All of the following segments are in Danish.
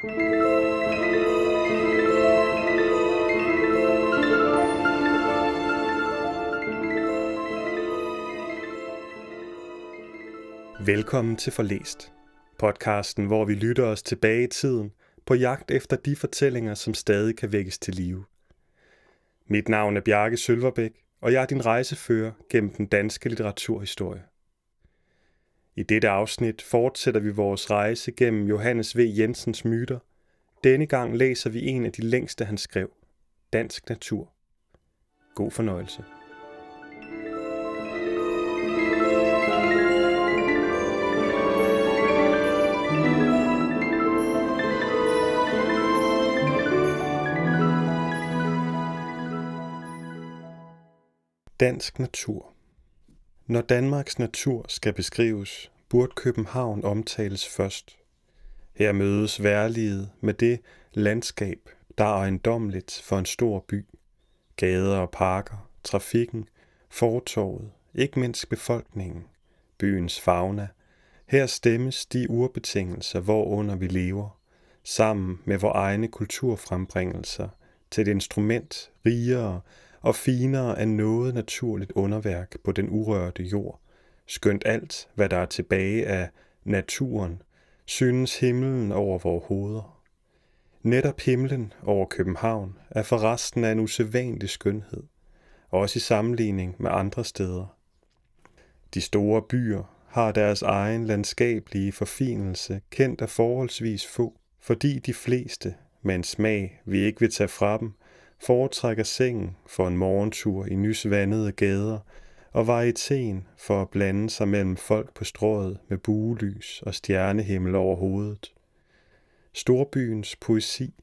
Velkommen til Forlæst, podcasten, hvor vi lytter os tilbage i tiden på jagt efter de fortællinger, som stadig kan vækkes til live. Mit navn er Bjarke Sølverbæk, og jeg er din rejsefører gennem den danske litteraturhistorie. I dette afsnit fortsætter vi vores rejse gennem Johannes V. Jensens myter. Denne gang læser vi en af de længste, han skrev, Dansk Natur. God fornøjelse. Dansk natur Når Danmarks natur skal beskrives, burde København omtales først. Her mødes værliget med det landskab, der er endomligt for en stor by. Gader og parker, trafikken, fortorvet, ikke mindst befolkningen, byens fauna. Her stemmes de urbetingelser, hvorunder vi lever, sammen med vores egne kulturfrembringelser til et instrument rigere og finere end noget naturligt underværk på den urørte jord, skønt alt, hvad der er tilbage af naturen, synes himlen over vores hoveder. Netop himlen over København er for resten af en usædvanlig skønhed, også i sammenligning med andre steder. De store byer har deres egen landskabelige forfinelse kendt af forholdsvis få, fordi de fleste, med en smag vi ikke vil tage fra dem, foretrækker sengen for en morgentur i nysvandede gader og varieteen for at blande sig mellem folk på strået med buelys og stjernehimmel over hovedet. Storbyens poesi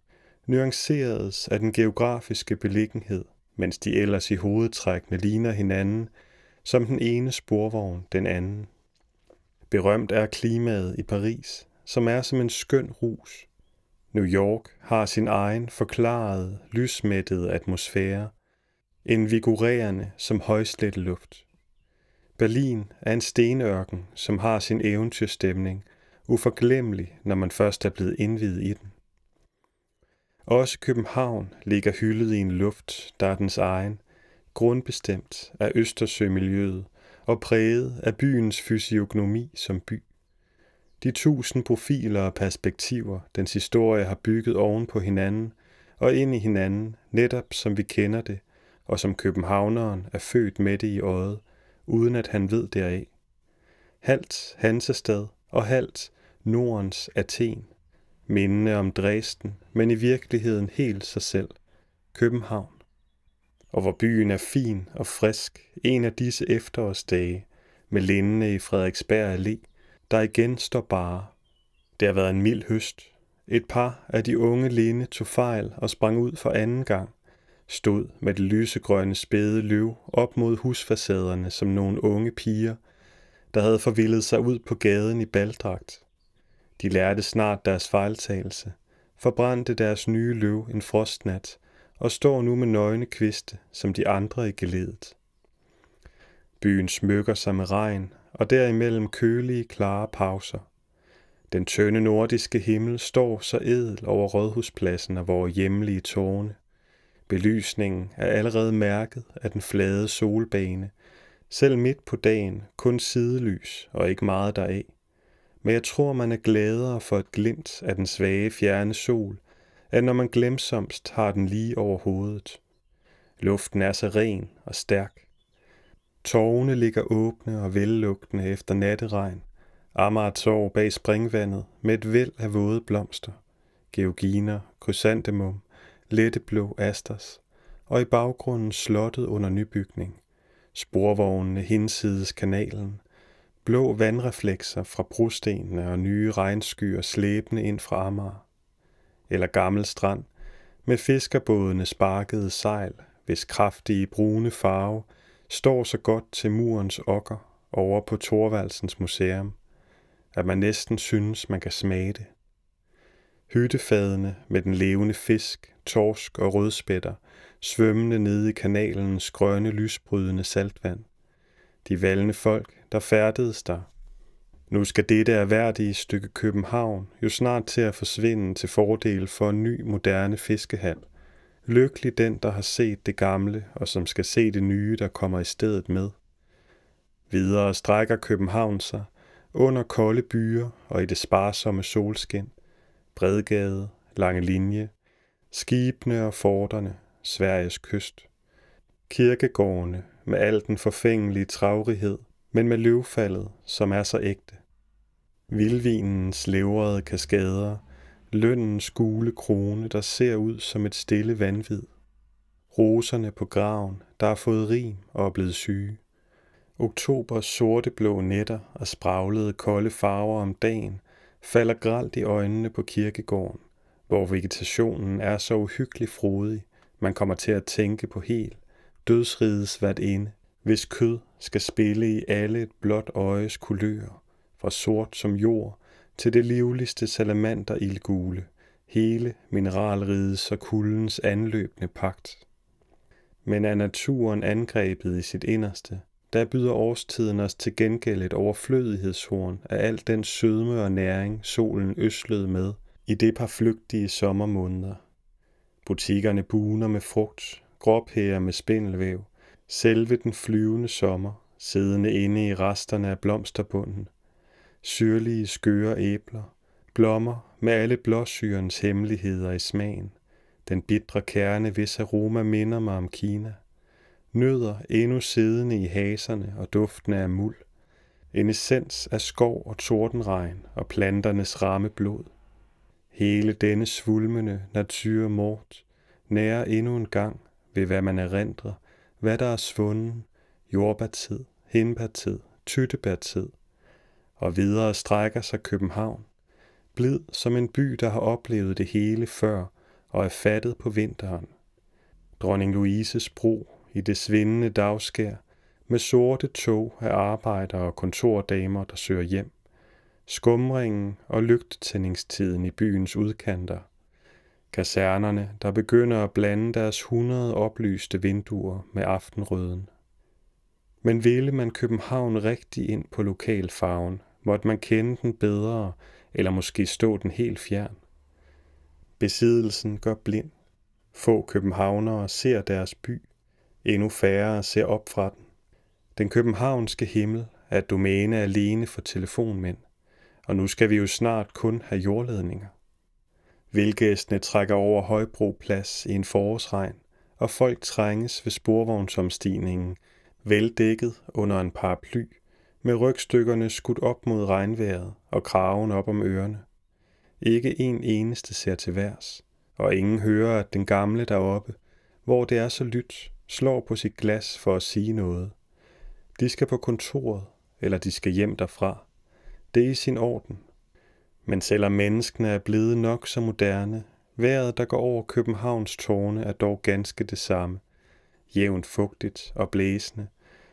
nuanceredes af den geografiske beliggenhed, mens de ellers i hovedtrækkene ligner hinanden, som den ene sporvogn den anden. Berømt er klimaet i Paris, som er som en skøn rus, New York har sin egen forklarede, lysmættede atmosfære, invigorerende som højslet luft. Berlin er en stenørken, som har sin eventyrstemning, uforglemmelig, når man først er blevet indvidet i den. Også København ligger hyldet i en luft, der er dens egen, grundbestemt af Østersømiljøet og præget af byens fysiognomi som by. De tusind profiler og perspektiver, dens historie har bygget oven på hinanden og ind i hinanden, netop som vi kender det, og som københavneren er født med det i øjet, uden at han ved deraf. Halt Hansestad og halt Nordens Athen, mindende om Dresden, men i virkeligheden helt sig selv, København. Og hvor byen er fin og frisk, en af disse efterårsdage, med lindene i Frederiksberg Allé, der igen står bare. Det har været en mild høst. Et par af de unge linde tog fejl og sprang ud for anden gang. Stod med det lysegrønne spæde løv op mod husfacaderne som nogle unge piger, der havde forvildet sig ud på gaden i baldragt. De lærte snart deres fejltagelse, forbrændte deres nye løv en frostnat og står nu med nøgne kviste, som de andre i geledet. Byen smykker sig med regn og derimellem kølige, klare pauser. Den tynde nordiske himmel står så edel over rådhuspladsen og vores hjemlige tårne. Belysningen er allerede mærket af den flade solbane, selv midt på dagen kun sidelys og ikke meget deraf. Men jeg tror, man er gladere for et glimt af den svage fjerne sol, end når man glemsomst har den lige over hovedet. Luften er så ren og stærk, Tårne ligger åbne og vellugtende efter natteregn. Amager tår bag springvandet med et væld af våde blomster. Georginer, krysantemum, lette blå asters. Og i baggrunden slottet under nybygning. Sporvognene hinsides kanalen. Blå vandreflekser fra brostenene og nye regnskyer slæbende ind fra Amager. Eller gammel strand med fiskerbådene sparkede sejl, hvis kraftige brune farve – står så godt til murens okker over på Thorvaldsens museum, at man næsten synes, man kan smage det. Hyttefadene med den levende fisk, torsk og rødspætter, svømmende nede i kanalens grønne lysbrydende saltvand. De valne folk, der færdedes der. Nu skal dette erhverdige stykke København jo snart til at forsvinde til fordel for en ny, moderne fiskehal. Lykkelig den, der har set det gamle, og som skal se det nye, der kommer i stedet med. Videre strækker København sig, under kolde byer og i det sparsomme solskin, Bredgade, Lange Linje, skibene og forterne, Sveriges kyst. Kirkegårdene med al den forfængelige travrighed, men med løvfaldet, som er så ægte. Vildvinens leverede kaskader, lønnens gule krone, der ser ud som et stille vanvid. Roserne på graven, der har fået rim og er blevet syge. Oktobers sorte blå nætter og spraglede kolde farver om dagen falder gralt i øjnene på kirkegården, hvor vegetationen er så uhyggelig frodig, man kommer til at tænke på helt dødsrigets hvert ene, hvis kød skal spille i alle et blåt øjes kulør, fra sort som jord til det livligste salamander ildgule, hele mineralrigets og kuldens anløbende pagt. Men er naturen angrebet i sit inderste, der byder årstiden os til gengæld et overflødighedshorn af al den sødme og næring, solen øslede med i det par flygtige sommermåneder. Butikkerne buner med frugt, gråpærer med spindelvæv, selve den flyvende sommer, siddende inde i resterne af blomsterbunden, syrlige skøre æbler, blommer med alle blåsyrens hemmeligheder i smagen, den bitre kerne, hvis aroma minder mig om Kina, nødder endnu siddende i haserne og duften af muld, en essens af skov og tordenregn og planternes ramme blod. Hele denne svulmende natur mort nærer endnu en gang ved hvad man erindrer, hvad der er svunden, jordbærtid, hindbærtid, tyttebærtid, og videre strækker sig København, blid som en by, der har oplevet det hele før og er fattet på vinteren. Dronning Louises bro i det svindende dagskær, med sorte tog af arbejdere og kontordamer, der søger hjem, skumringen og lygtetændingstiden i byens udkanter, kasernerne, der begynder at blande deres hundrede oplyste vinduer med aftenrøden. Men ville man København rigtig ind på lokalfarven, måtte man kende den bedre, eller måske stå den helt fjern. Besiddelsen gør blind. Få københavnere ser deres by, Endnu færre ser op fra den. Den københavnske himmel er et domæne alene for telefonmænd, og nu skal vi jo snart kun have jordledninger. Vildgæstene trækker over Højbro Plads i en forårsregn, og folk trænges ved sporvognsomstigningen, veldækket under en paraply, med rygstykkerne skudt op mod regnvejret og kraven op om ørerne. Ikke en eneste ser til værs, og ingen hører, at den gamle deroppe, hvor det er så lyt, slår på sit glas for at sige noget. De skal på kontoret, eller de skal hjem derfra. Det er i sin orden. Men selvom menneskene er blevet nok så moderne, vejret, der går over Københavns tårne, er dog ganske det samme. Jævnt fugtigt og blæsende,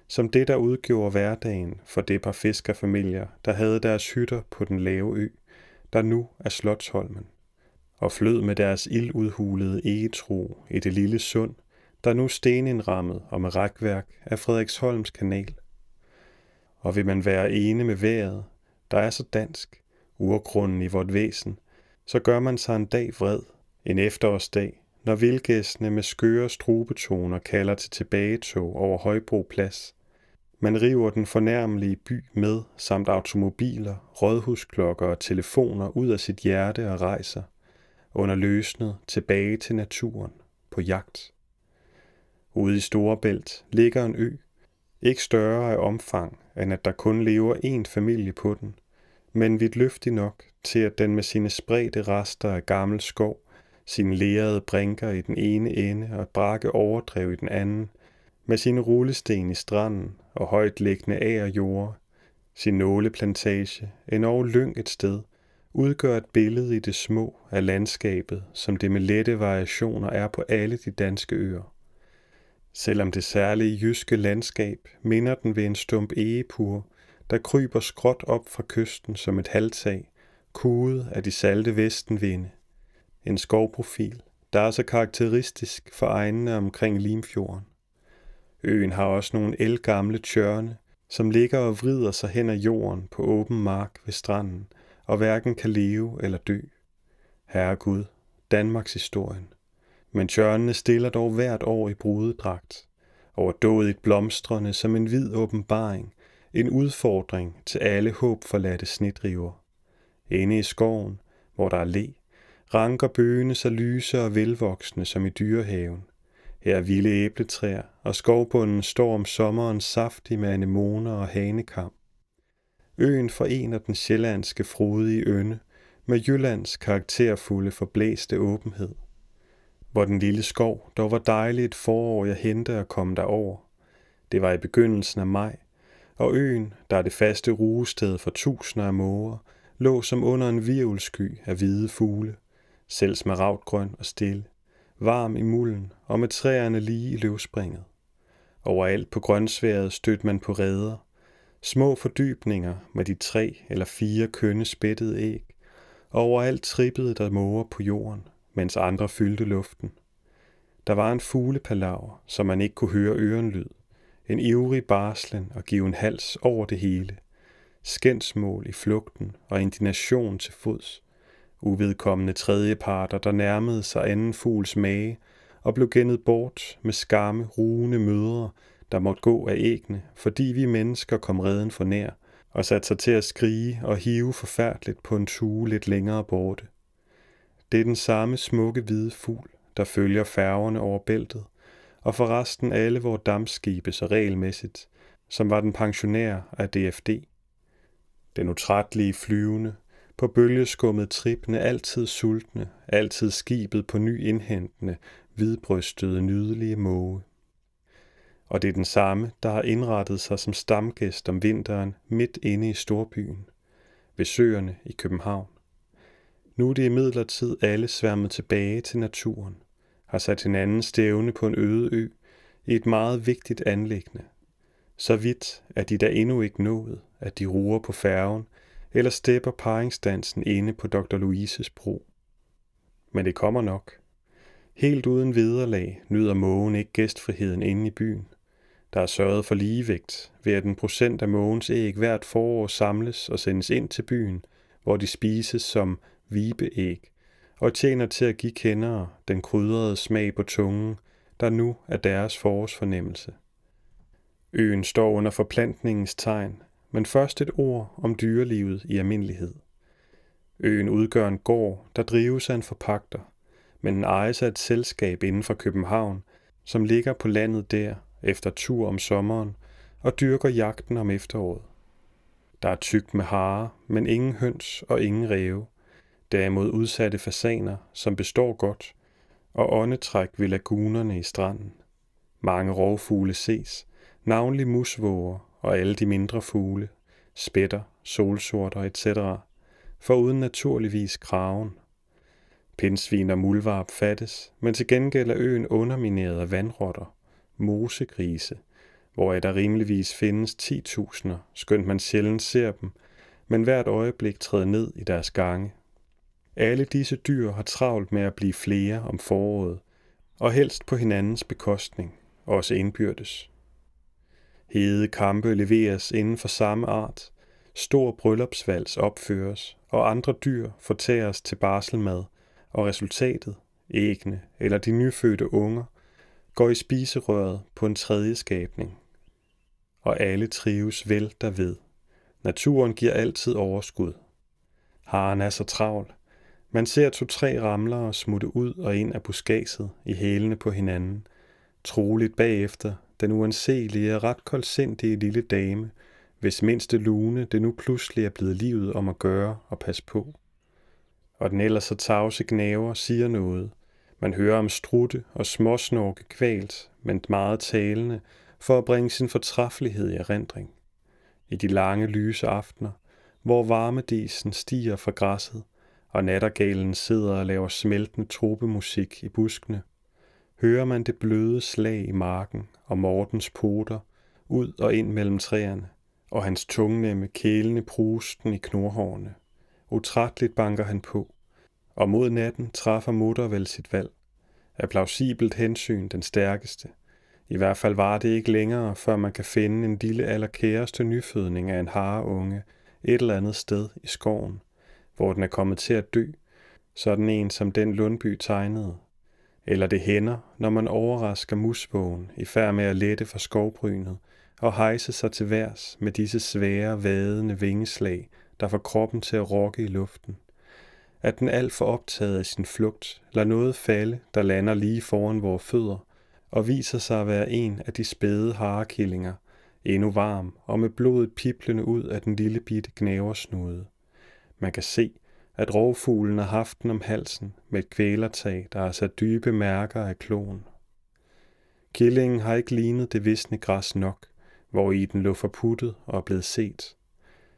som det, der udgjorde hverdagen for det par fiskerfamilier, der havde deres hytter på den lave ø, der nu er Slotsholmen, og flød med deres ildudhulede egetro i det lille sund, der nu stenindrammet og med rækværk af Frederiksholms kanal. Og vil man være ene med vejret, der er så dansk, urgrunden i vort væsen, så gør man sig en dag vred, en efterårsdag, når vildgæstene med skøre strubetoner kalder til tilbagetog over Højbro Plads. Man river den fornærmelige by med, samt automobiler, rådhusklokker og telefoner ud af sit hjerte og rejser, under løsnet tilbage til naturen, på jagt. Ude i Storebælt ligger en ø, ikke større af omfang, end at der kun lever én familie på den, men vidt løftig nok til, at den med sine spredte rester af gammel skov, sine lerede brinker i den ene ende og brakke overdrev i den anden, med sine rullesten i stranden og højt liggende jord, sin nåleplantage, og lyng et sted, udgør et billede i det små af landskabet, som det med lette variationer er på alle de danske øer. Selvom det særlige jyske landskab minder den ved en stump egepur, der kryber skråt op fra kysten som et halvtag, kuget af de salte vestenvinde. En skovprofil, der er så karakteristisk for egnene omkring Limfjorden. Øen har også nogle elgamle tjørne, som ligger og vrider sig hen ad jorden på åben mark ved stranden, og hverken kan leve eller dø. Herre Gud, Danmarks historien. Men tjørnene stiller dog hvert år i brudedragt, overdådigt blomstrende som en hvid åbenbaring, en udfordring til alle håb forladte snitriver. Inde i skoven, hvor der er le, ranker bøgene så lyse og velvoksne som i dyrehaven. Her er vilde æbletræer, og skovbunden står om sommeren saftig med anemoner og hanekam. Øen forener den sjællandske frodige ønde med Jyllands karakterfulde forblæste åbenhed. Hvor den lille skov dog var dejligt et forår jeg hente at komme derover. Det var i begyndelsen af maj, og øen, der er det faste rugested for tusinder af måger, lå som under en virvelsky af hvide fugle, selv smaragdgrøn og stille, varm i mulden og med træerne lige i løvspringet. Overalt på grønsværet stødte man på reder, små fordybninger med de tre eller fire kønne spættede æg, og overalt trippede der måger på jorden, mens andre fyldte luften. Der var en fuglepalaver, som man ikke kunne høre ørenlyd, en ivrig barslen og give en hals over det hele, skændsmål i flugten og indignation til fods, uvedkommende tredjeparter, der nærmede sig anden fugls mage og blev gennet bort med skamme, rugende mødre, der måtte gå af ægne, fordi vi mennesker kom redden for nær og satte sig til at skrige og hive forfærdeligt på en tue lidt længere borte. Det er den samme smukke hvide fugl, der følger færgerne over bæltet, og forresten alle vores dammskibe så regelmæssigt, som var den pensionær af DFD. Den utrættelige flyvende, på bølgeskummet trippende, altid sultne, altid skibet på ny indhentende, hvidbrystede, nydelige måge. Og det er den samme, der har indrettet sig som stamgæst om vinteren midt inde i storbyen, ved søerne i København. Nu er det imidlertid alle sværmet tilbage til naturen, har sat hinanden stævne på en øde ø i et meget vigtigt anlæggende. Så vidt er de der endnu ikke nået, at de ruer på færgen eller stepper paringsdansen inde på Dr. Louises bro. Men det kommer nok. Helt uden vederlag nyder mågen ikke gæstfriheden inde i byen. Der er sørget for ligevægt ved at en procent af mågens æg hvert forår samles og sendes ind til byen, hvor de spises som vibeæg og tjener til at give kendere den krydrede smag på tungen, der nu er deres forårsfornemmelse. Øen står under forplantningens tegn, men først et ord om dyrelivet i almindelighed. Øen udgør en gård, der drives af en forpagter, men den ejes af et selskab inden for København, som ligger på landet der efter tur om sommeren og dyrker jagten om efteråret. Der er tykt med hare, men ingen høns og ingen ræve. Derimod udsatte fasaner, som består godt, og åndetræk ved lagunerne i stranden. Mange rovfugle ses, navnlig musvåger og alle de mindre fugle, spætter, solsorter etc., uden naturligvis kraven. Pindsvin og mulvarp fattes, men til gengæld er øen undermineret af vandrotter, mosegrise, hvor der rimeligvis findes 10.000, skønt man sjældent ser dem, men hvert øjeblik træder ned i deres gange. Alle disse dyr har travlt med at blive flere om foråret, og helst på hinandens bekostning, også indbyrdes. Hede kampe leveres inden for samme art, stor bryllupsvals opføres, og andre dyr fortæres til barselmad, og resultatet, ægne eller de nyfødte unger, går i spiserøret på en tredje skabning. Og alle trives vel derved. Naturen giver altid overskud. Haren er så travl. Man ser to-tre ramlere smutte ud og ind af buskaget i hælene på hinanden. Troligt bagefter den uanselige og ret koldsindige lille dame, hvis mindste lune det nu pludselig er blevet livet om at gøre og passe på. Og den ellers så tavse gnaver siger noget, man hører om strutte og småsnorke kvalt, men meget talende, for at bringe sin fortræffelighed i erindring. I de lange lyse aftener, hvor varmedisen stiger fra græsset, og nattergalen sidder og laver smeltende tropemusik i buskene, hører man det bløde slag i marken og Mortens poter ud og ind mellem træerne, og hans tungnemme kælende prusten i knorhårene. Utrætteligt banker han på, og mod natten træffer mutter vel sit valg. Er plausibelt hensyn den stærkeste. I hvert fald var det ikke længere, før man kan finde en lille allerkæreste nyfødning af en hareunge et eller andet sted i skoven, hvor den er kommet til at dø, sådan en som den Lundby tegnede. Eller det hænder, når man overrasker musvågen i færd med at lette for skovbrynet og hejse sig til værs med disse svære, vadende vingeslag, der får kroppen til at rokke i luften. At den alt for optaget af sin flugt lader noget falde, der lander lige foran vores fødder, og viser sig at være en af de spæde harekillinger, endnu varm og med blodet piplende ud af den lille bitte gnaversnude. Man kan se, at rovfuglen har haft den om halsen med et kvælertag, der har sat dybe mærker af kloen. Killingen har ikke lignet det visne græs nok, hvor i den lå forputtet og er blevet set.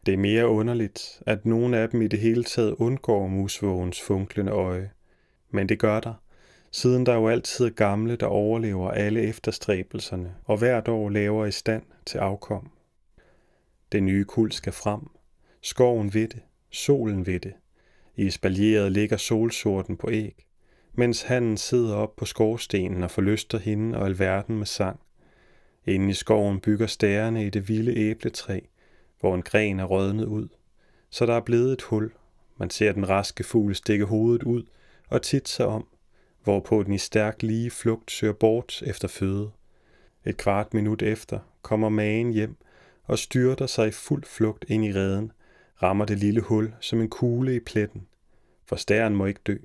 Det er mere underligt, at nogle af dem i det hele taget undgår musvågens funklende øje. Men det gør der, siden der jo altid er gamle, der overlever alle efterstræbelserne og hvert år laver i stand til afkom. Det nye kul skal frem. Skoven ved det, solen ved det. I espalieret ligger solsorten på æg, mens han sidder op på skorstenen og forlyster hende og alverden med sang. Inde i skoven bygger stærene i det vilde æbletræ, hvor en gren er rødnet ud, så der er blevet et hul. Man ser den raske fugl stikke hovedet ud og tit sig om, hvorpå den i stærk lige flugt søger bort efter føde. Et kvart minut efter kommer magen hjem og styrter sig i fuld flugt ind i reden, rammer det lille hul som en kugle i pletten, for stæren må ikke dø.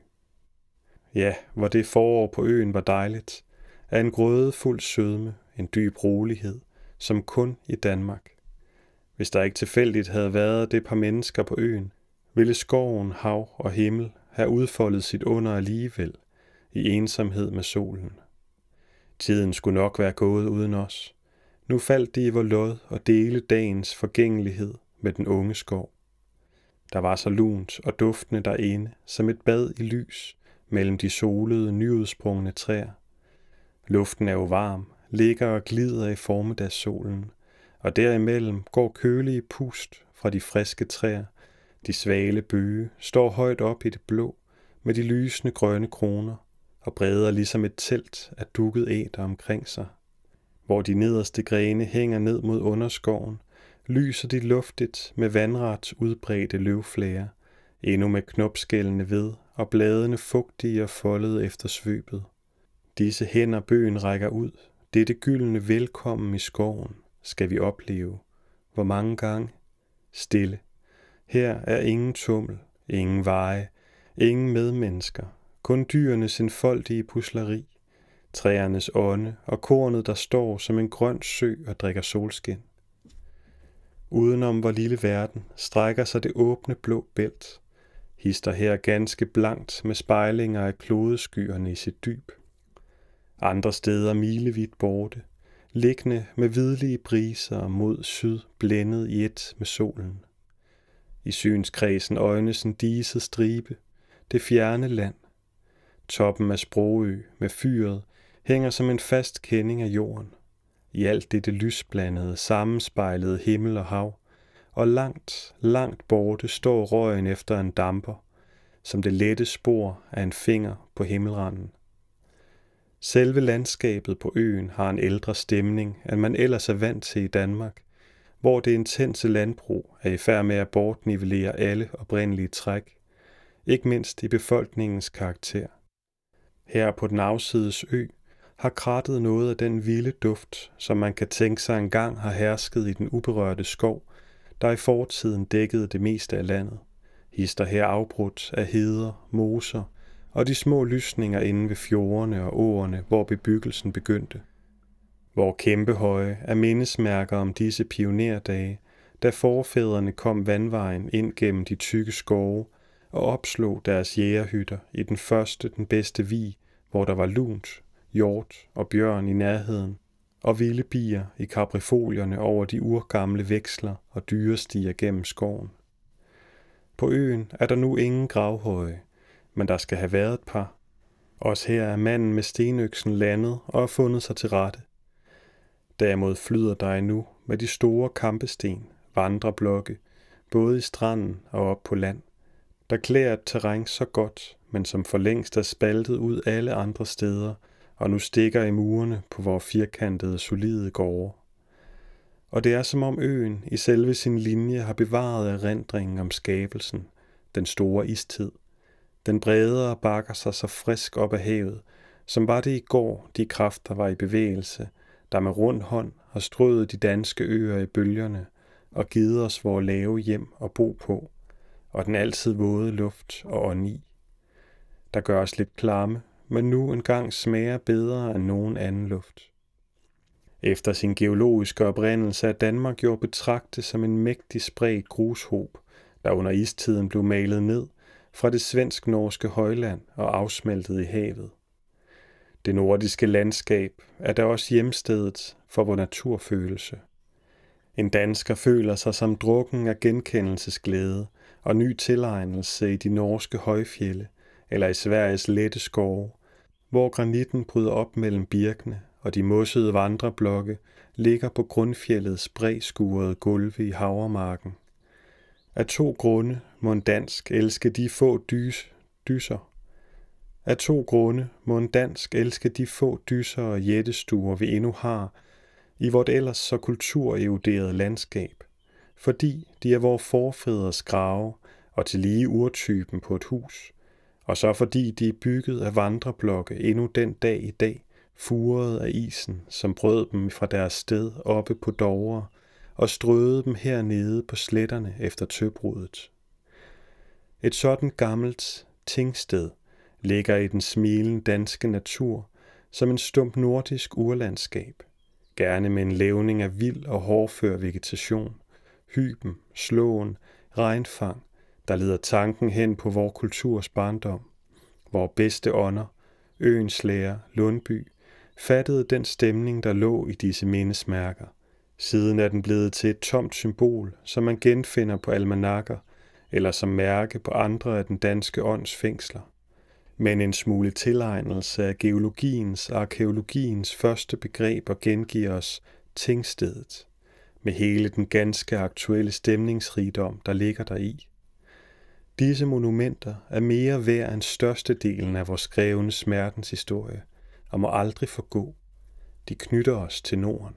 Ja, hvor det forår på øen var dejligt, er en grøde fuld sødme, en dyb rolighed, som kun i Danmark. Hvis der ikke tilfældigt havde været det par mennesker på øen, ville skoven, hav og himmel have udfoldet sit under alligevel, i ensomhed med solen. Tiden skulle nok være gået uden os. Nu faldt de i vor lod og dele dagens forgængelighed med den unge skov. Der var så lunt og duftende derinde, som et bad i lys mellem de solede, nyudsprungne træer. Luften er jo varm, ligger og glider i formiddagssolen, og derimellem går kølige pust fra de friske træer. De svale bøge står højt op i det blå med de lysende grønne kroner og breder ligesom et telt af dukket æder omkring sig. Hvor de nederste grene hænger ned mod underskoven, lyser de luftigt med vandret udbredte løvflager, endnu med knopskældene ved og bladene fugtige og foldede efter svøbet. Disse hænder bøen rækker ud, dette gyldne velkommen i skoven skal vi opleve. Hvor mange gange? Stille. Her er ingen tummel, ingen veje, ingen medmennesker, kun dyrenes enfoldige pusleri, træernes ånde og kornet, der står som en grøn sø og drikker solskin. Udenom vor lille verden strækker sig det åbne blå bælt, hister her ganske blankt med spejlinger af klodeskyerne i sit dyb. Andre steder milevidt borte, liggende med hvidlige briser mod syd blændet i et med solen. I synskredsen øjnes en diset stribe, det fjerne land, Toppen af Sprogø med fyret hænger som en fast kending af jorden. I alt dette lysblandede, sammenspejlede himmel og hav, og langt, langt borte står røgen efter en damper, som det lette spor af en finger på himmelranden. Selve landskabet på øen har en ældre stemning, end man ellers er vant til i Danmark, hvor det intense landbrug er i færd med at bortnivellere alle oprindelige træk, ikke mindst i befolkningens karakter. Her på den afsides ø har krattet noget af den vilde duft, som man kan tænke sig engang har hersket i den uberørte skov, der i fortiden dækkede det meste af landet. Hister her afbrudt af heder, moser og de små lysninger inde ved fjordene og åerne, hvor bebyggelsen begyndte. Hvor kæmpehøje er mindesmærker om disse pionerdage, da forfædrene kom vandvejen ind gennem de tykke skove og opslog deres jægerhytter i den første, den bedste vi, hvor der var lunt, hjort og bjørn i nærheden, og vilde bier i kaprifolierne over de urgamle veksler og dyrestiger gennem skoven. På øen er der nu ingen gravhøje, men der skal have været et par. Også her er manden med stenøksen landet og har fundet sig til rette. Derimod flyder der nu med de store kampesten, vandreblokke, både i stranden og op på land der klæder et terræn så godt, men som for længst er spaltet ud alle andre steder, og nu stikker i murene på vores firkantede, solide gårde. Og det er som om øen i selve sin linje har bevaret erindringen om skabelsen, den store istid. Den bredere og bakker sig så frisk op af havet, som var det i går, de kræfter var i bevægelse, der med rund hånd har strøget de danske øer i bølgerne og givet os vores lave hjem at bo på, og den altid våde luft og ånd i. Der gør os lidt klamme, men nu engang smager bedre end nogen anden luft. Efter sin geologiske oprindelse er Danmark jo betragtet som en mægtig spredt grushob, der under istiden blev malet ned fra det svensk-norske højland og afsmeltet i havet. Det nordiske landskab er da også hjemstedet for vor naturfølelse. En dansker føler sig som drukken af genkendelsesglæde og ny tilegnelse i de norske højfjelle eller i Sveriges lette skove, hvor granitten bryder op mellem birkene og de mossede vandreblokke ligger på grundfjeldets bredskurede gulve i havermarken. Af to grunde må en dansk elske de få dys, dyser. Af to grunde må en dansk elske de få dyser og jættestuer, vi endnu har i vort ellers så kultureroderede landskab, fordi de er vores forfædres grave og til lige urtypen på et hus, og så fordi de er bygget af vandreblokke endnu den dag i dag, furede af isen, som brød dem fra deres sted oppe på Dovre og strøede dem hernede på sletterne efter tøbruddet. Et sådan gammelt tingsted ligger i den smilende danske natur som en stump nordisk urlandskab, gerne med en levning af vild og hårdfør vegetation, hyben, slåen, regnfang, der leder tanken hen på vor kulturs barndom, hvor bedste ånder, øens lærer, Lundby, fattede den stemning, der lå i disse mindesmærker. Siden er den blevet til et tomt symbol, som man genfinder på almanakker eller som mærke på andre af den danske ånds fængsler. Men en smule tilegnelse af geologiens og arkeologiens første begreber gengiver os tingstedet, med hele den ganske aktuelle stemningsrigdom, der ligger der i. Disse monumenter er mere værd end størstedelen af vores skrevne smertens historie – og må aldrig forgå. De knytter os til Norden.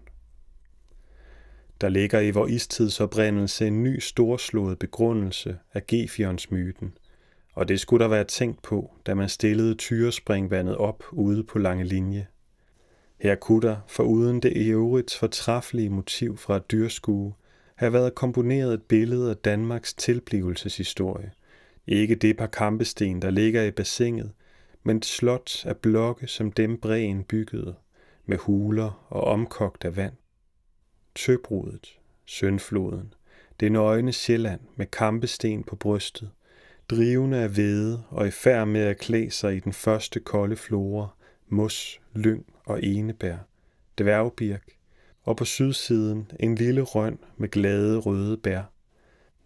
Der ligger i vor istidsoprindelse en ny storslået begrundelse af Gefions-myten, og det skulle der være tænkt på, da man stillede tyrespringvandet op ude på lange linje. Her kunne der, foruden det i øvrigt fortræffelige motiv fra et dyrskue, have været komponeret et billede af Danmarks tilblivelseshistorie. Ikke det par kampesten, der ligger i bassinet, men et slot af blokke, som dem bræen byggede, med huler og omkogt af vand. Tøbrudet, Søndfloden, det nøgne Sjælland med kampesten på brystet, drivende af hvede og i færd med at klæde sig i den første kolde flora, mos, lyng og enebær, dværgbirk, og på sydsiden en lille røn med glade røde bær.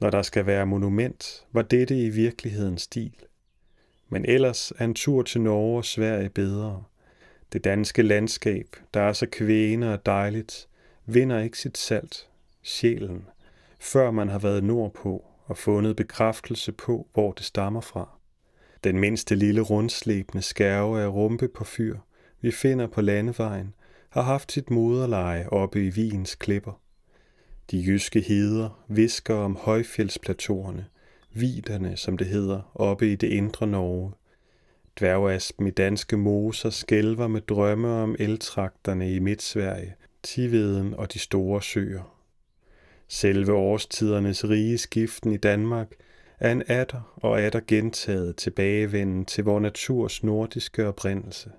Når der skal være monument, var dette i virkeligheden stil – men ellers er en tur til Norge og Sverige bedre. Det danske landskab, der er så kvæne og dejligt, vinder ikke sit salt, sjælen, før man har været nordpå og fundet bekræftelse på, hvor det stammer fra. Den mindste lille rundslæbende skærve af rumpe på fyr, vi finder på landevejen, har haft sit moderleje oppe i Viens klipper. De jyske heder visker om højfjeldsplatorerne, viderne, som det hedder, oppe i det indre Norge. Dværgaspen i danske moser skælver med drømme om eltrakterne i Midtsverige, Tiveden og de store søer. Selve årstidernes rige skiften i Danmark er en atter og atter gentaget tilbagevenden til vor naturs nordiske oprindelse.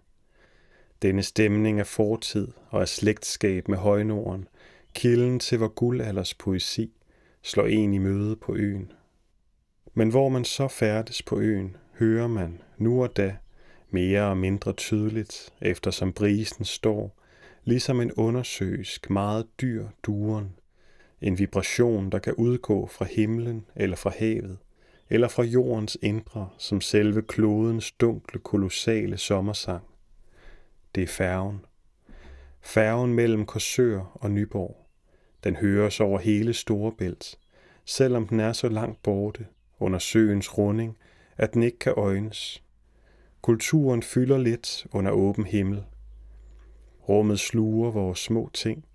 Denne stemning af fortid og af slægtskab med højnorden, kilden til vor guldalders poesi, slår en i møde på øen. Men hvor man så færdes på øen, hører man nu og da mere og mindre tydeligt, eftersom brisen står, ligesom en undersøisk, meget dyr duren. En vibration, der kan udgå fra himlen eller fra havet, eller fra jordens indre, som selve klodens dunkle, kolossale sommersang. Det er færgen. Færgen mellem Korsør og Nyborg. Den høres over hele Storebælt, selvom den er så langt borte, under søens runding, at den ikke kan øjnes. Kulturen fylder lidt under åben himmel. Rummet sluger vores små ting.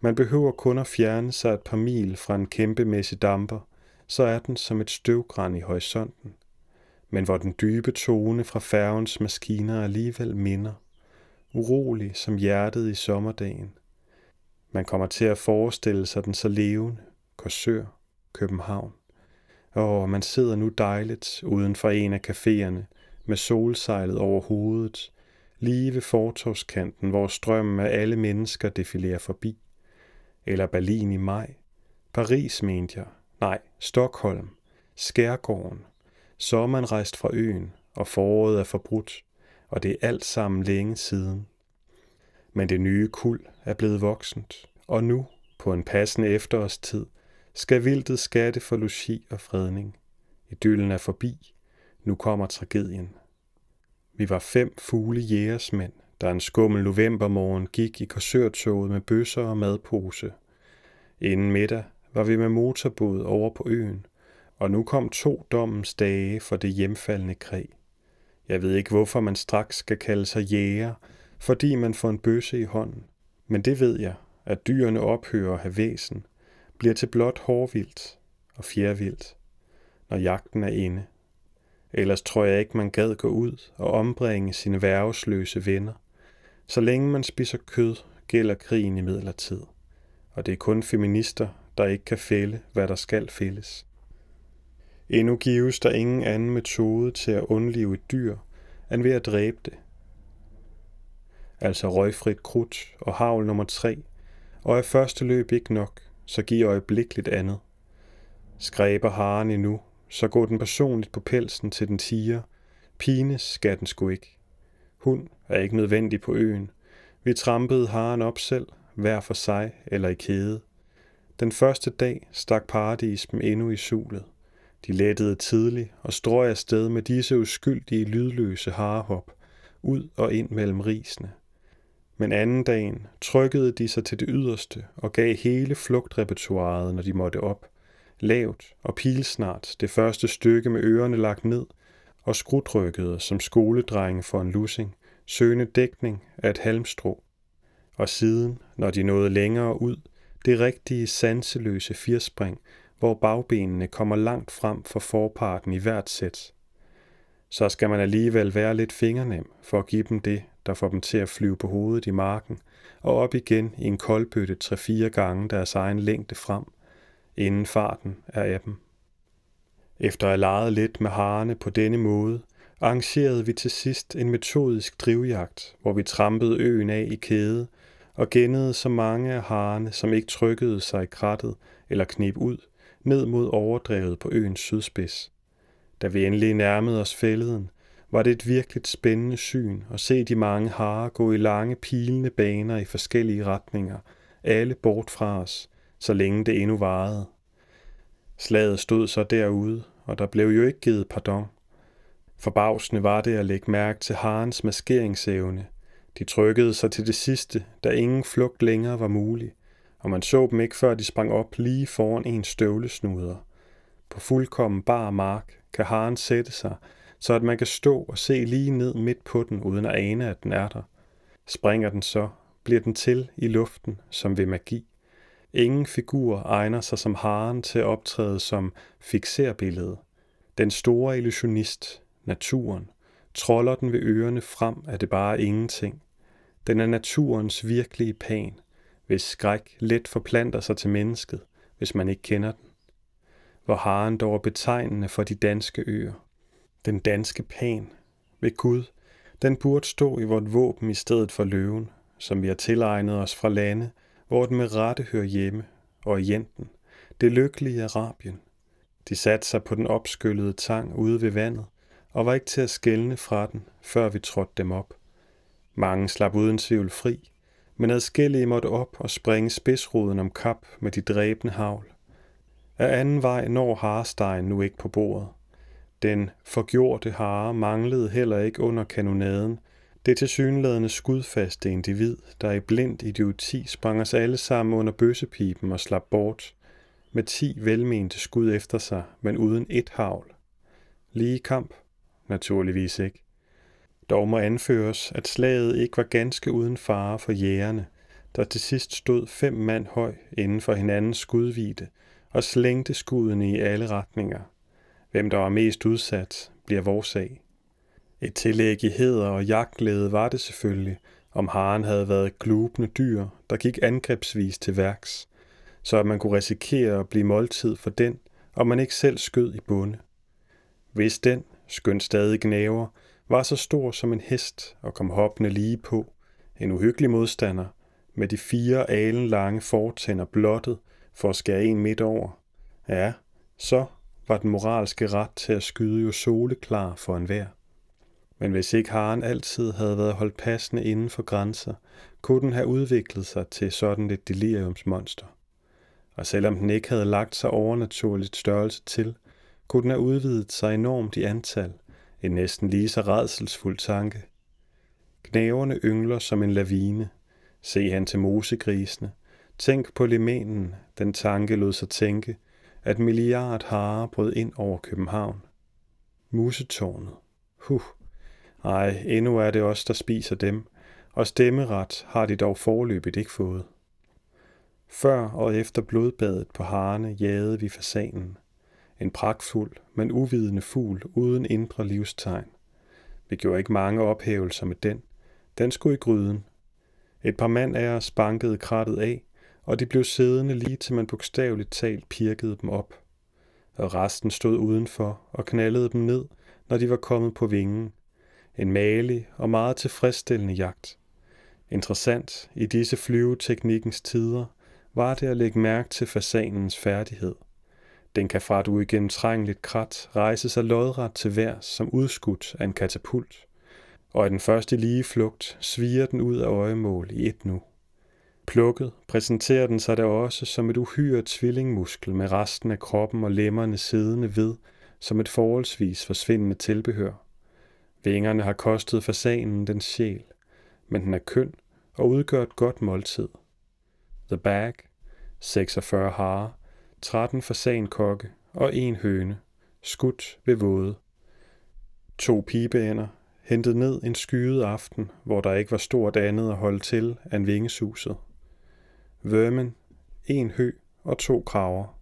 Man behøver kun at fjerne sig et par mil fra en kæmpemæssig damper, så er den som et støvgræn i horisonten. Men hvor den dybe tone fra færgens maskiner alligevel minder. Urolig som hjertet i sommerdagen. Man kommer til at forestille sig den så levende. Korsør, København. Og man sidder nu dejligt uden for en af caféerne med solsejlet over hovedet, lige ved fortovskanten, hvor strømmen af alle mennesker defilerer forbi. Eller Berlin i maj. Paris, mente jeg. Nej, Stockholm. Skærgården. Så er man rejst fra øen, og foråret er forbrudt, og det er alt sammen længe siden. Men det nye kul er blevet voksent, og nu, på en passende efterårstid, skal vildtet skatte for logi og fredning. Idyllen er forbi. Nu kommer tragedien. Vi var fem fugle jægersmænd, der en skummel novembermorgen gik i korsørtoget med bøsser og madpose. Inden middag var vi med motorbåd over på øen, og nu kom to dommens dage for det hjemfaldende krig. Jeg ved ikke, hvorfor man straks skal kalde sig jæger, fordi man får en bøsse i hånden. Men det ved jeg, at dyrene ophører at have væsen, bliver til blot hårvildt og fjervildt, når jagten er inde. Ellers tror jeg ikke, man gad gå ud og ombringe sine værvesløse venner. Så længe man spiser kød, gælder krigen i midlertid. Og det er kun feminister, der ikke kan fælde, hvad der skal fælles. Endnu gives der ingen anden metode til at undlive et dyr, end ved at dræbe det. Altså røgfrit krudt og havl nummer 3, og er første løb ikke nok, så giv øjeblikkeligt andet. Skræber haren endnu, så går den personligt på pelsen til den tiger. Pines skal den sgu ikke. Hun er ikke nødvendig på øen. Vi trampede haren op selv, hver for sig eller i kæde. Den første dag stak paradis dem endnu i sulet. De lettede tidligt og strøg afsted med disse uskyldige, lydløse harehop, ud og ind mellem risene. Men anden dagen trykkede de sig til det yderste og gav hele flugtrepertoiret, når de måtte op. Lavt og pilsnart det første stykke med ørerne lagt ned, og skrutrykkede som skoledrenge for en lussing, søgende dækning af et halmstrå. Og siden, når de nåede længere ud, det rigtige sanseløse firspring, hvor bagbenene kommer langt frem for forparten i hvert sæt. Så skal man alligevel være lidt fingernem for at give dem det, der får dem til at flyve på hovedet i marken og op igen i en koldbøtte tre-fire gange deres egen længde frem, inden farten er af dem. Efter at have leget lidt med harerne på denne måde, arrangerede vi til sidst en metodisk drivjagt, hvor vi trampede øen af i kæde og gennede så mange af harerne, som ikke trykkede sig i krattet eller knep ud, ned mod overdrevet på øens sydspids. Da vi endelig nærmede os fælleden, var det et virkelig spændende syn at se de mange harer gå i lange pilende baner i forskellige retninger, alle bort fra os, så længe det endnu varede. Slaget stod så derude, og der blev jo ikke givet pardon. Forbavsende var det at lægge mærke til harens maskeringsevne. De trykkede sig til det sidste, da ingen flugt længere var mulig, og man så dem ikke før de sprang op lige foran en støvlesnuder. På fuldkommen bar mark kan haren sætte sig, så at man kan stå og se lige ned midt på den, uden at ane, at den er der. Springer den så, bliver den til i luften, som ved magi. Ingen figur egner sig som haren til at optræde som fixerbillede. Den store illusionist, naturen, troller den ved ørerne frem, at det bare er ingenting. Den er naturens virkelige pan, hvis skræk let forplanter sig til mennesket, hvis man ikke kender den. Hvor haren dog er betegnende for de danske øer. Den danske pan. Ved Gud, den burde stå i vort våben i stedet for løven, som vi har tilegnet os fra lande, hvor den med rette hører hjemme, og i Jenten, det lykkelige Arabien. De satte sig på den opskyllede tang ude ved vandet, og var ikke til at skælne fra den, før vi trådte dem op. Mange slap uden tvivl fri, men adskillige måtte op og springe spidsruden om kap med de dræbende havl. Af anden vej når harstegen nu ikke på bordet. Den forgjorte hare manglede heller ikke under kanonaden, det tilsyneladende skudfaste individ, der i blind idioti sprang os alle sammen under bøssepipen og slap bort, med ti velmente skud efter sig, men uden et havl. Lige kamp? Naturligvis ikke. Dog må anføres, at slaget ikke var ganske uden fare for jægerne, der til sidst stod fem mand høj inden for hinandens skudvide og slængte skuddene i alle retninger. Hvem der var mest udsat, bliver vores sag. Et tillæg i heder og jagtglæde var det selvfølgelig, om haren havde været glubende dyr, der gik angrebsvis til værks, så at man kunne risikere at blive måltid for den, og man ikke selv skød i bunde. Hvis den, skøn stadig gnaver, var så stor som en hest og kom hoppende lige på, en uhyggelig modstander, med de fire alen lange fortænder blottet for at skære en midt over, ja, så var den moralske ret til at skyde jo soleklar for enhver. Men hvis ikke haren altid havde været holdt passende inden for grænser, kunne den have udviklet sig til sådan et deliriumsmonster. Og selvom den ikke havde lagt sig overnaturligt størrelse til, kunne den have udvidet sig enormt i antal, en næsten lige så redselsfuld tanke. Knæverne yngler som en lavine. Se han til mosegrisene. Tænk på limenen, den tanke lod sig tænke, at milliard harer brød ind over København. Musetårnet. Huh. Ej, endnu er det os, der spiser dem, og stemmeret har de dog forløbet ikke fået. Før og efter blodbadet på harene jagede vi fasanen. En pragtfuld, men uvidende fugl uden indre livstegn. Vi gjorde ikke mange ophævelser med den. Den skulle i gryden. Et par mand af os bankede krattet af, og de blev siddende lige til man bogstaveligt talt pirkede dem op. Og resten stod udenfor og knaldede dem ned, når de var kommet på vingen. En malig og meget tilfredsstillende jagt. Interessant i disse flyveteknikkens tider var det at lægge mærke til fasanens færdighed. Den kan fra et uigennemtrængeligt krat rejse sig lodret til værs som udskudt af en katapult, og i den første lige flugt sviger den ud af øjemål i et nu. Plukket præsenterer den sig da også som et uhyre tvillingmuskel med resten af kroppen og lemmerne siddende ved som et forholdsvis forsvindende tilbehør. Vingerne har kostet fasanen den sjæl, men den er køn og udgør et godt måltid. The Bag, 46 harer, 13 fasankokke og en høne, skudt ved våde. To pibeænder, hentet ned en skyet aften, hvor der ikke var stort andet at holde til end vingesuset. Vermin, en hø og to kraver.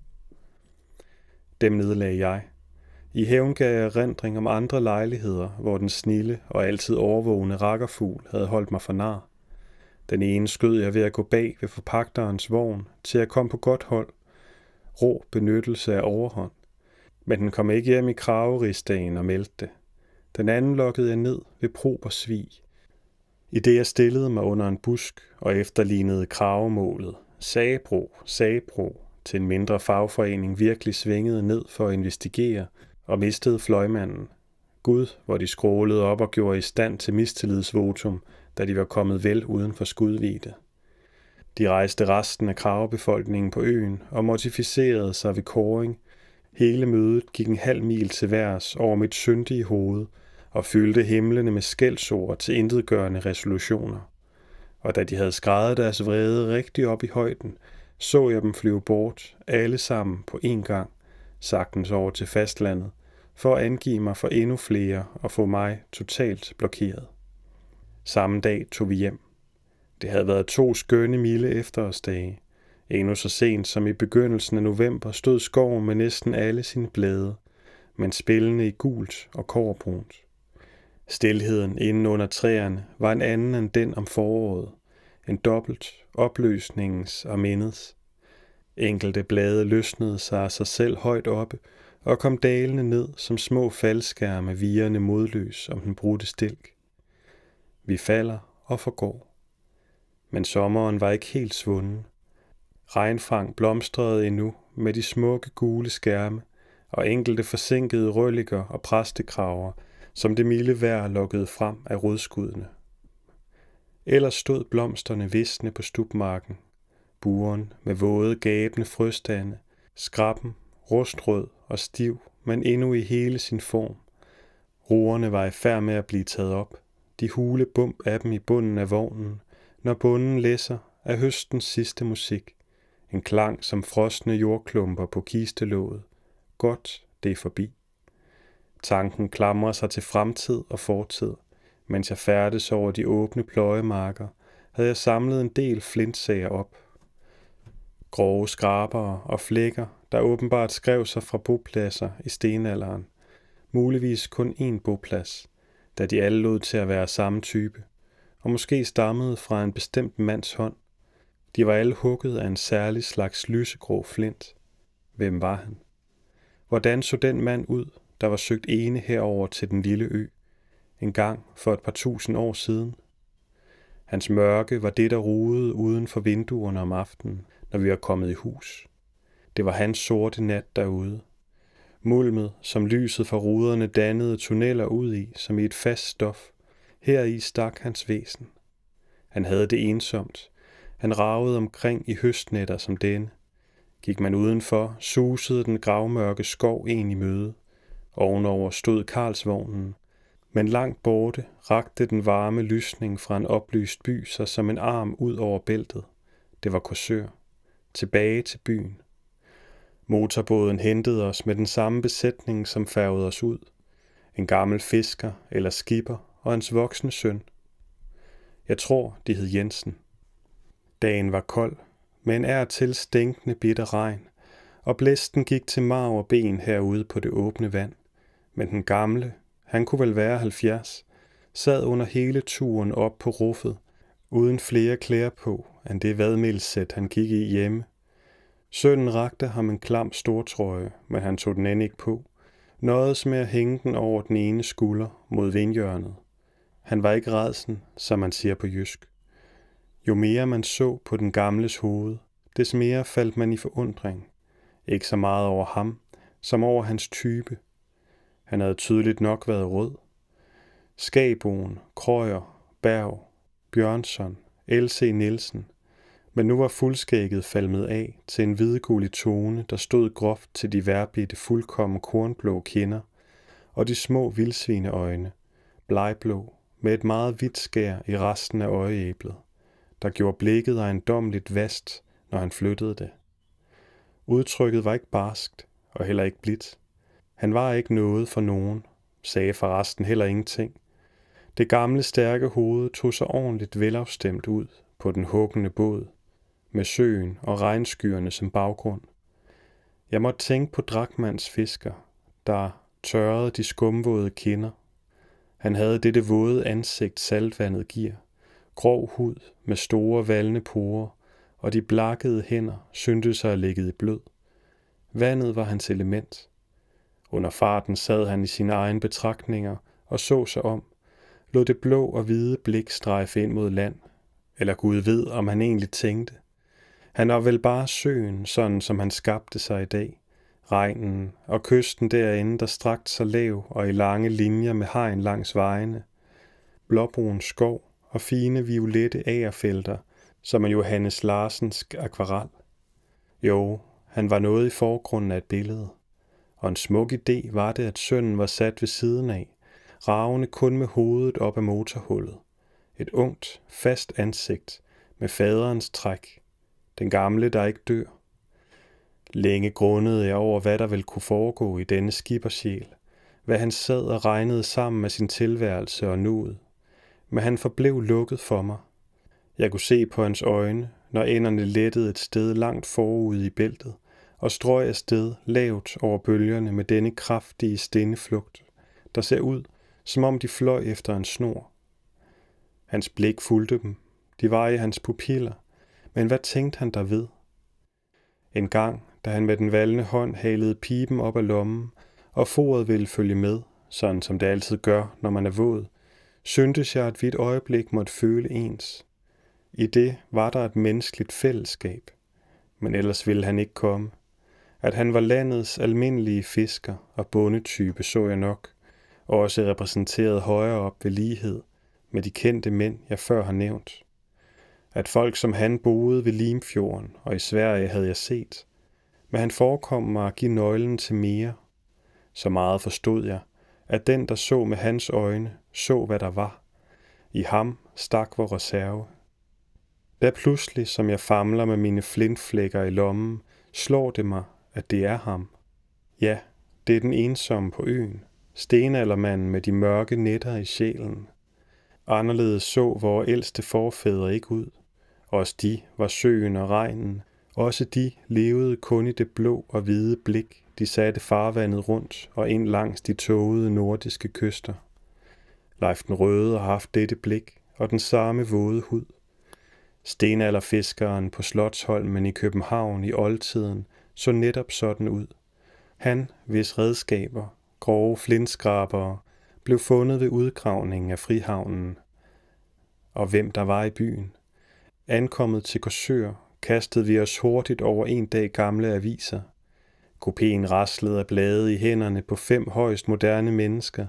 Dem nedlagde jeg. I hævn gav jeg rendring om andre lejligheder, hvor den snille og altid overvågende rakkerfugl havde holdt mig for nar. Den ene skød jeg ved at gå bag ved forpagterens vogn, til at komme på godt hold. Rå benyttelse af overhånd. Men den kom ikke hjem i kraverigsdagen og meldte det. Den anden lokkede jeg ned ved prober svig. I det jeg stillede mig under en busk og efterlignede kravemålet, sagbro, sagbro, til en mindre fagforening virkelig svingede ned for at investigere og mistede fløjmanden. Gud, hvor de skrålede op og gjorde i stand til mistillidsvotum, da de var kommet vel uden for skudvide. De rejste resten af kravebefolkningen på øen og mortificerede sig ved koring. Hele mødet gik en halv mil til værs over mit syndige hoved og fyldte himlene med skældsord til intetgørende resolutioner. Og da de havde skrevet deres vrede rigtig op i højden, så jeg dem flyve bort, alle sammen på én gang, sagtens over til fastlandet, for at angive mig for endnu flere og få mig totalt blokeret. Samme dag tog vi hjem. Det havde været to skønne milde efterårsdage. Endnu så sent som i begyndelsen af november stod skoven med næsten alle sine blade, men spillende i gult og korbrunt. Stilheden inden under træerne var en anden end den om foråret, en dobbelt opløsningens og mindets. Enkelte blade løsnede sig af sig selv højt oppe og kom dalende ned som små faldskærme virende modløs om den brudte stilk. Vi falder og forgår. Men sommeren var ikke helt svunden. Regnfang blomstrede endnu med de smukke gule skærme og enkelte forsinkede rølliker og præstekraver, som det milde vejr lukkede frem af rødskuddene. Ellers stod blomsterne visne på stubmarken, buren med våde gabende frøstande, skrappen, rustrød og stiv, men endnu i hele sin form. Roerne var i færd med at blive taget op – de hule bump af dem i bunden af vognen, når bunden læser af høstens sidste musik. En klang som frosne jordklumper på kistelåget. Godt, det er forbi. Tanken klamrer sig til fremtid og fortid, Mens jeg færdes over de åbne pløjemarker, havde jeg samlet en del flintsager op. Grove skrabere og flækker, der åbenbart skrev sig fra bopladser i stenalderen. Muligvis kun én boplads, da de alle lod til at være samme type, og måske stammede fra en bestemt mands hånd. De var alle hugget af en særlig slags lysegrå flint. Hvem var han? Hvordan så den mand ud, der var søgt ene herover til den lille ø, en gang for et par tusind år siden? Hans mørke var det, der ruede uden for vinduerne om aftenen, når vi var kommet i hus. Det var hans sorte nat derude. Mulmet, som lyset fra ruderne dannede tunneller ud i, som i et fast stof. Her i stak hans væsen. Han havde det ensomt. Han ragede omkring i høstnætter som denne. Gik man udenfor, susede den gravmørke skov en i møde. Ovenover stod Karlsvognen, men langt borte rakte den varme lysning fra en oplyst by sig som en arm ud over bæltet. Det var Korsør. Tilbage til byen. Motorbåden hentede os med den samme besætning, som færgede os ud. En gammel fisker eller skipper og hans voksne søn. Jeg tror, de hed Jensen. Dagen var kold, med en ær til stænkende bitter regn, og blæsten gik til marv og ben herude på det åbne vand. Men den gamle, han kunne vel være 70, sad under hele turen op på ruffet, uden flere klæder på, end det vadmelsæt, han gik i hjemme. Sønnen rakte ham en klam stortrøje, men han tog den end ikke på. Nåedes med at hænge den over den ene skulder mod vindhjørnet. Han var ikke redsen, som man siger på jysk. Jo mere man så på den gamles hoved, des mere faldt man i forundring. Ikke så meget over ham, som over hans type. Han havde tydeligt nok været rød. Skaboen, Krøyer, Berg, Bjørnsson, L.C. Nielsen. Men nu var fuldskægget falmet af til en hvidgulig tone, der stod groft til de værbitte fuldkommen kornblå kinder og de små vildsvineøjne, blegblå, med et meget hvidt skær i resten af øjeæblet, der gjorde blikket ejendomligt vast, når han flyttede det. Udtrykket var ikke barskt og heller ikke blidt. Han var ikke noget for nogen, sagde forresten heller ingenting. Det gamle stærke hoved tog sig ordentligt velafstemt ud på den huggende båd, med søen og regnskyerne som baggrund. Jeg måtte tænke på Drakmans fisker, der tørrede de skumvåde kinder. Han havde dette våde ansigt saltvandet giver, grov hud med store valne porer, og de blakkede hænder syntes sig at ligge i blød. Vandet var hans element. Under farten sad han i sine egne betragtninger og så sig om, lod det blå og hvide blik strejfe ind mod land, eller Gud ved, om han egentlig tænkte. Han var vel bare søen, sådan som han skabte sig i dag. Regnen og kysten derinde, der strakt sig lav og i lange linjer med hegn langs vejene. Blåbrun skov og fine violette agerfelter, som er Johannes Larsens akvarel. Jo, han var noget i forgrunden af et billede. Og en smuk idé var det, at sønnen var sat ved siden af, ravende kun med hovedet op af motorhullet. Et ungt, fast ansigt med faderens træk. Den gamle, der ikke dør. Længe grundede jeg over, hvad der ville kunne foregå i denne skippersjæl, hvad han sad og regnede sammen med sin tilværelse og nuet. Men han forblev lukket for mig. Jeg kunne se på hans øjne, når enderne lettede et sted langt forud i bæltet, og strøg afsted lavt over bølgerne med denne kraftige stindeflugt, der ser ud, som om de fløj efter en snor. Hans blik fulgte dem. De var i hans pupiller. Men hvad tænkte han der ved? En gang, da han med den valne hånd halede pipen op af lommen, og foret ville følge med, sådan som det altid gør, når man er våd, syntes jeg, at vi et øjeblik måtte føle ens. I det var der et menneskeligt fællesskab, men ellers ville han ikke komme. At han var landets almindelige fisker og bondetype så jeg nok, og også repræsenteret højere op ved lighed med de kendte mænd, jeg før har nævnt. At folk som han boede ved Limfjorden, og i Sverige havde jeg set, men han forekom mig at give nøglen til mere. Så meget forstod jeg, at den, der så med hans øjne, så hvad der var. I ham stak vor reserve. Da pludselig, som jeg famler med mine flintflækker i lommen, slår det mig, at det er ham. Ja, det er den ensomme på øen, stenaldermanden med de mørke netter i sjælen. Anderledes så vores ældste forfædre ikke ud. Også de var søen og regnen. Også de levede kun i det blå og hvide blik, de satte farvandet rundt og ind langs de tågede nordiske kyster. Leif den Røde har haft dette blik og den samme våde hud. Stenalderfiskeren på Slotsholmen i København i oldtiden så netop sådan ud. Han, hvis redskaber, grove flintskrabere, blev fundet ved udgravningen af Frihavnen. Og hvem der var i byen. Ankommet til Korsør, kastede vi os hurtigt over en dag gamle aviser. Kopien raslede af blade i hænderne på fem højst moderne mennesker,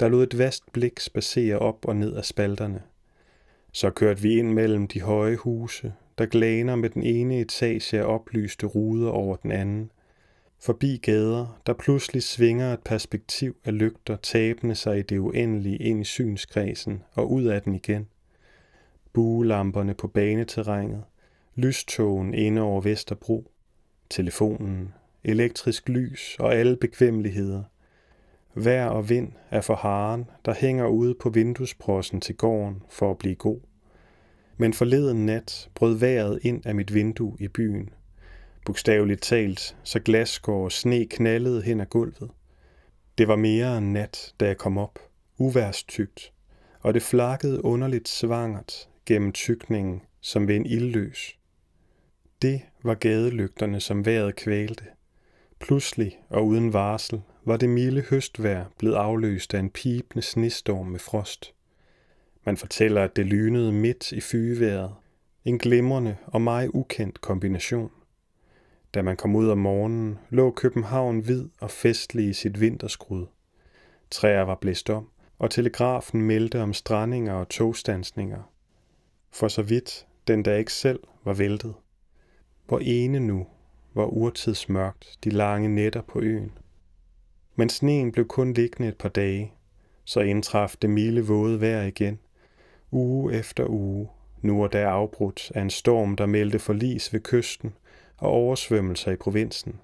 der lod et vast blik spacere op og ned af spalterne. Så kørte vi ind mellem de høje huse, der glaner med den ene etage af oplyste ruder over den anden. Forbi gader, der pludselig svinger et perspektiv af lygter tabende sig i det uendelige ind i synskredsen og ud af den igen. Buelamperne på baneterrænet, lystogen inde over Vesterbro, telefonen, elektrisk lys og alle bekvemmeligheder. Vær og vind er for haren, der hænger ude på vinduesprossen til gården for at blive god. Men forleden nat brød vejret ind af mit vindue i byen. Bogstaveligt talt, så glasgård og sne knaldede hen ad gulvet. Det var mere end nat, da jeg kom op, uværstygt, og det flakkede underligt svangert gennem tykningen som ved en ildløs. Det var gadelygterne, som vejret kvælte. Pludselig og uden varsel var det milde høstvejr blevet afløst af en pipende snestorm med frost. Man fortæller, at det lynede midt i fygeværet. En glimrende og meget ukendt kombination. Da man kom ud om morgenen, lå København hvid og festlig i sit vinterskrud. Træer var blæst om, og telegrafen meldte om strandinger og togstansninger. For så vidt den der ikke selv var væltet. Hvor ene nu var urtidsmørkt de lange nætter på øen. Men sneen blev kun liggende et par dage, så indtraf det milde våde vejr igen, uge efter uge, nu og der afbrudt af en storm, der meldte forlis ved kysten og oversvømmelser i provinsen.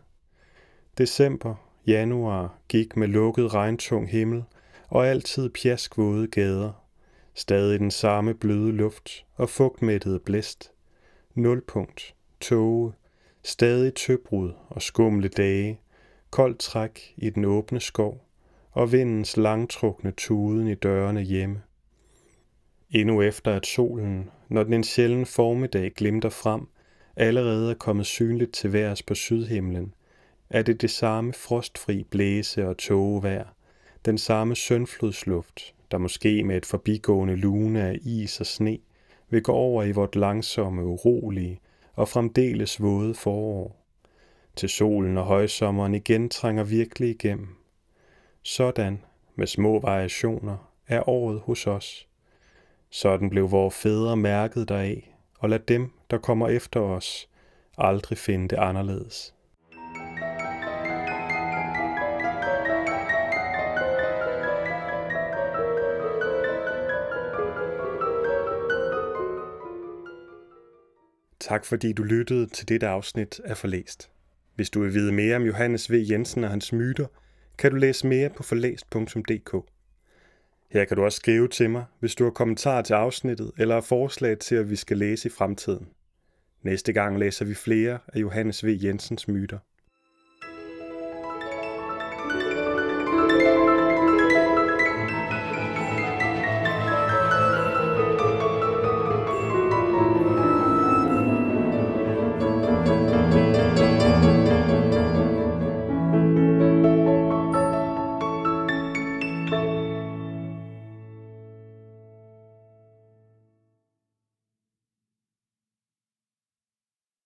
December, januar gik med lukket regntung himmel og altid pjaskvåde gader. Stadig den samme bløde luft og fugtmættede blæst. Nulpunkt, tåge, stadig tøbrud og skumle dage, koldt træk i den åbne skov og vindens langtrukne tuden i dørene hjemme. Endnu efter at solen, når den en sjælden formiddag glimter frem, allerede er kommet synligt til værs på sydhimlen, er det det samme frostfri blæse og tågevejr, den samme søndflodsluft, der måske med et forbigående lune af is og sne vil gå over i vort langsomme, urolige og fremdeles våde forår. Til solen og højsommeren igen trænger virkelig igennem. Sådan, med små variationer, er året hos os. Sådan blev vores fædre mærket deraf, og lad dem, der kommer efter os, aldrig finde det anderledes. Tak fordi du lyttede til dette afsnit af Forlæst. Hvis du vil vide mere om Johannes V. Jensen og hans myter, kan du læse mere på forlæst.dk. Her kan du også skrive til mig, hvis du har kommentarer til afsnittet eller forslag til, at vi skal læse i fremtiden. Næste gang læser vi flere af Johannes V. Jensens myter.